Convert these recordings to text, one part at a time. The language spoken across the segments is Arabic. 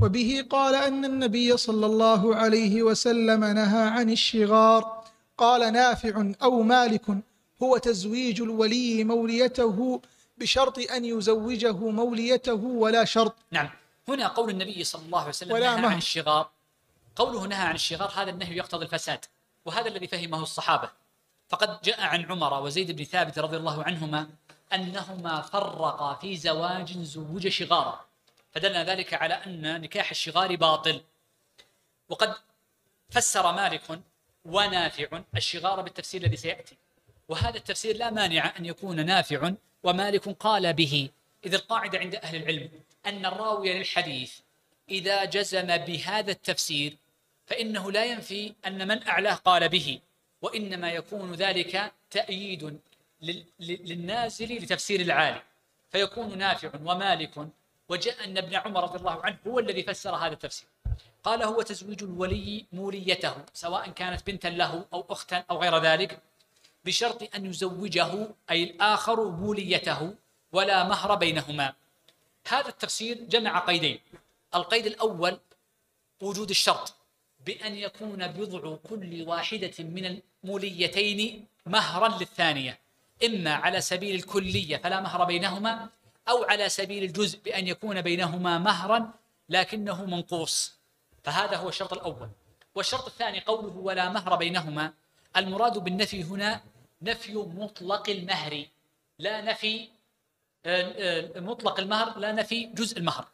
وبه قال أن النبي صلى الله عليه وسلم نهى عن الشغار. قال نافع أو مالك هو تزويج الولي موليته بشرط أن يزوجه موليته ولا شرط. نعم. هنا قول النبي صلى الله عليه وسلم ولا نهى مهر. عن الشغار. قوله نهى عن الشغار هذا النهي يقتضي الفساد وهذا الذي فهمه الصحابة. فقد جاء عن عمر وزيد بن ثابت رضي الله عنهما أنهما فرقا في زواج زوج شغارا. فدل ذلك على أن نكاح الشغار باطل. وقد فسر مالك ونافع الشغار بالتفسير الذي سيأتي. وهذا التفسير لا مانع أن يكون نافع ومالك قال به. إذ القاعدة عند أهل العلم أن الراوي للحديث إذا جزم بهذا التفسير فإنه لا ينفي أن من أعلاه قال به. وإنما يكون ذلك تأييد لل- لل- للنازل لتفسير العالي فيكون نافع ومالك وجاء أن ابن عمر رضي الله عنه هو الذي فسر هذا التفسير. قال هو تزويج الولي موليته سواء كانت بنتا له أو أختا أو غير ذلك بشرط أن يزوجه أي الآخر موليته ولا مهر بينهما. هذا التفسير جمع قيدين. القيد الأول وجود الشرط بأن يكون بضع كل واحدة من الموليتين مهرا للثانية إما على سبيل الكلية فلا مهر بينهما أو على سبيل الجزء بأن يكون بينهما مهرا لكنه منقوص. فهذا هو الشرط الأول. والشرط الثاني قوله ولا مهر بينهما المراد بالنفي هنا نفي مطلق المهر لا نفي آه، آه، مطلق المهر لا نفي جزء المهر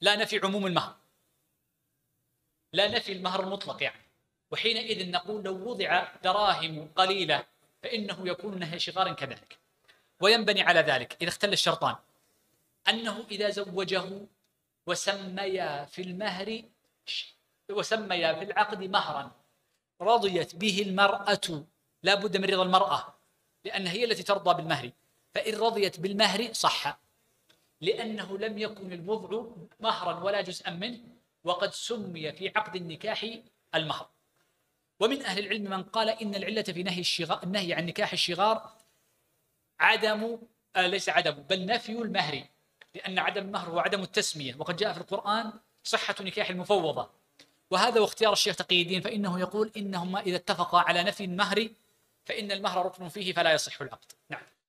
لا نفي عموم المهر. لا نفي المهر المطلق يعني. وحينئذ نقول لو وضع دراهم قليلة فإنه يكون نهي شغار كذلك. وينبني على ذلك إذا اختل الشرطان. أنه إذا زوجه وسميا في المهر وسميا في العقد مهرا رضيت به المرأة. لا بد من رضا المرأة لأن هي التي ترضى بالمهر. فإن رضيت بالمهر صح لأنه لم يكن الوضع مهرا ولا جزءا منه وقد سمي في عقد النكاح المهر. ومن أهل العلم من قال إن العلة في نهي الشغار النهي عن نكاح الشغار عدم آه ليس عدم بل نفي المهر. لأن عدم المهر هو عدم التسمية. وقد جاء في القرآن صحة نكاح المفوضة. وهذا واختيار الشيخ تقي الدين فإنه يقول إنهما إذا اتفقا على نفي المهر فإن المهر ركن فيه فلا يصح العقد. نعم.